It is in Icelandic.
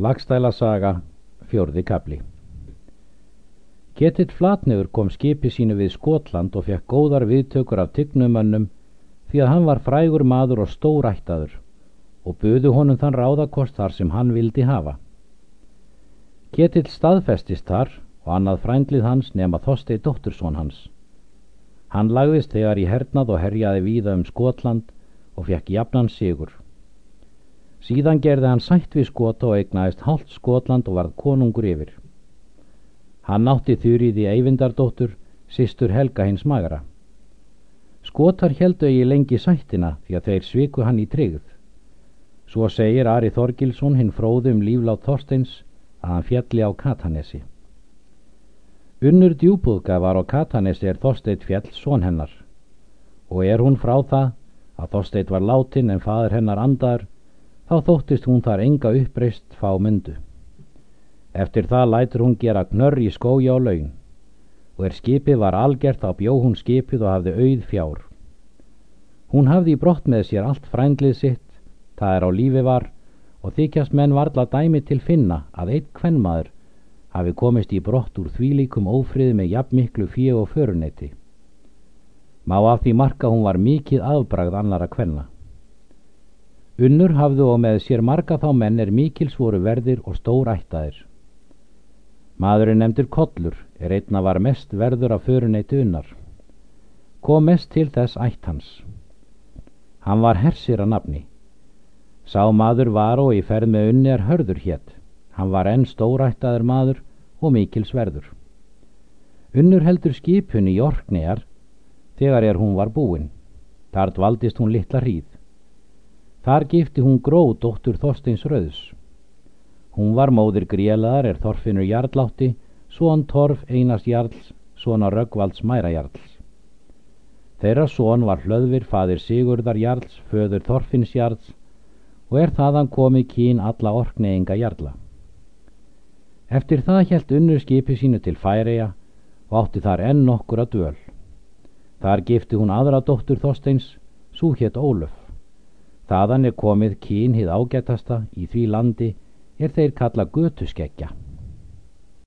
Lagstæla saga, fjórði kapli Ketill Flatnegur kom skipi sínu við Skotland og fekk góðar viðtökur af tygnumönnum því að hann var frægur maður og stórættaður og buðu honum þann ráðakost þar sem hann vildi hafa. Ketill staðfestist þar og annað frændlið hans nema Þorstei dóttursson hans. Hann lagðist þegar í hernað og herjaði víða um Skotland og fekk jafnan sigur. Síðan gerði hann sætt við skota og eignaðist hálft Skotland og varð konungur yfir. Hann átti þurriði Eyvindardóttur, sýstur Helga hins magra. Skotar heldu eigi lengi sættina því að þeir sviku hann í tryggð. Svo segir Ari Þorgilsson hinn fróðum líflátt Þorsteins að hann fjalli á Katanesi. Unnur djúbúðga var á Katanesi er Þorsteit fjall són hennar og er hún frá það að Þorsteit var látin en fadur hennar andar þá þóttist hún þar enga uppreist fá myndu. Eftir það lætur hún gera knörr í skója og laun og er skipið var algjert á bjó hún skipið og hafði auð fjár. Hún hafði í brott með sér allt frændlið sitt, það er á lífi var og þykjast menn varla dæmi til finna að eitt kvennmaður hafi komist í brott úr þvílíkum ófrið með jafnmiklu fíu og föruneyti. Má af því marka hún var mikið afbragð annara kvenna. Unnur hafðu og með sér marga þá menn er mikils voru verðir og stór ættaðir. Maðurinn nefndur Kollur er einna var mest verður af föruneytu unnar. Kom mest til þess ætt hans. Hann var hersir að nafni. Sá maður var og í ferð með unni er hörður hétt. Hann var enn stórættaður maður og mikils verður. Unnur heldur skipunni í orknegar þegar er hún var búin. Þar dvaldist hún litla hríð. Þar gifti hún gró dóttur Þorsteins Rauðs. Hún var móðir grílaðar er Þorfinnur Jarlátti, svon Torf Einars Jarls, svona Röggvalds Mæra Jarls. Þeirra svon var hlöðvir fadir Sigurdar Jarls, föður Þorfinns Jarls og er þaðan komið kín alla orkneinga Jarla. Eftir það helt unnur skipi sínu til Færeja og átti þar enn nokkur að döl. Þar gifti hún aðra dóttur Þorsteins, hétt Ólöf. Þaðan er komið kín hið ágætasta í því landi er þeir kalla götuskeggja.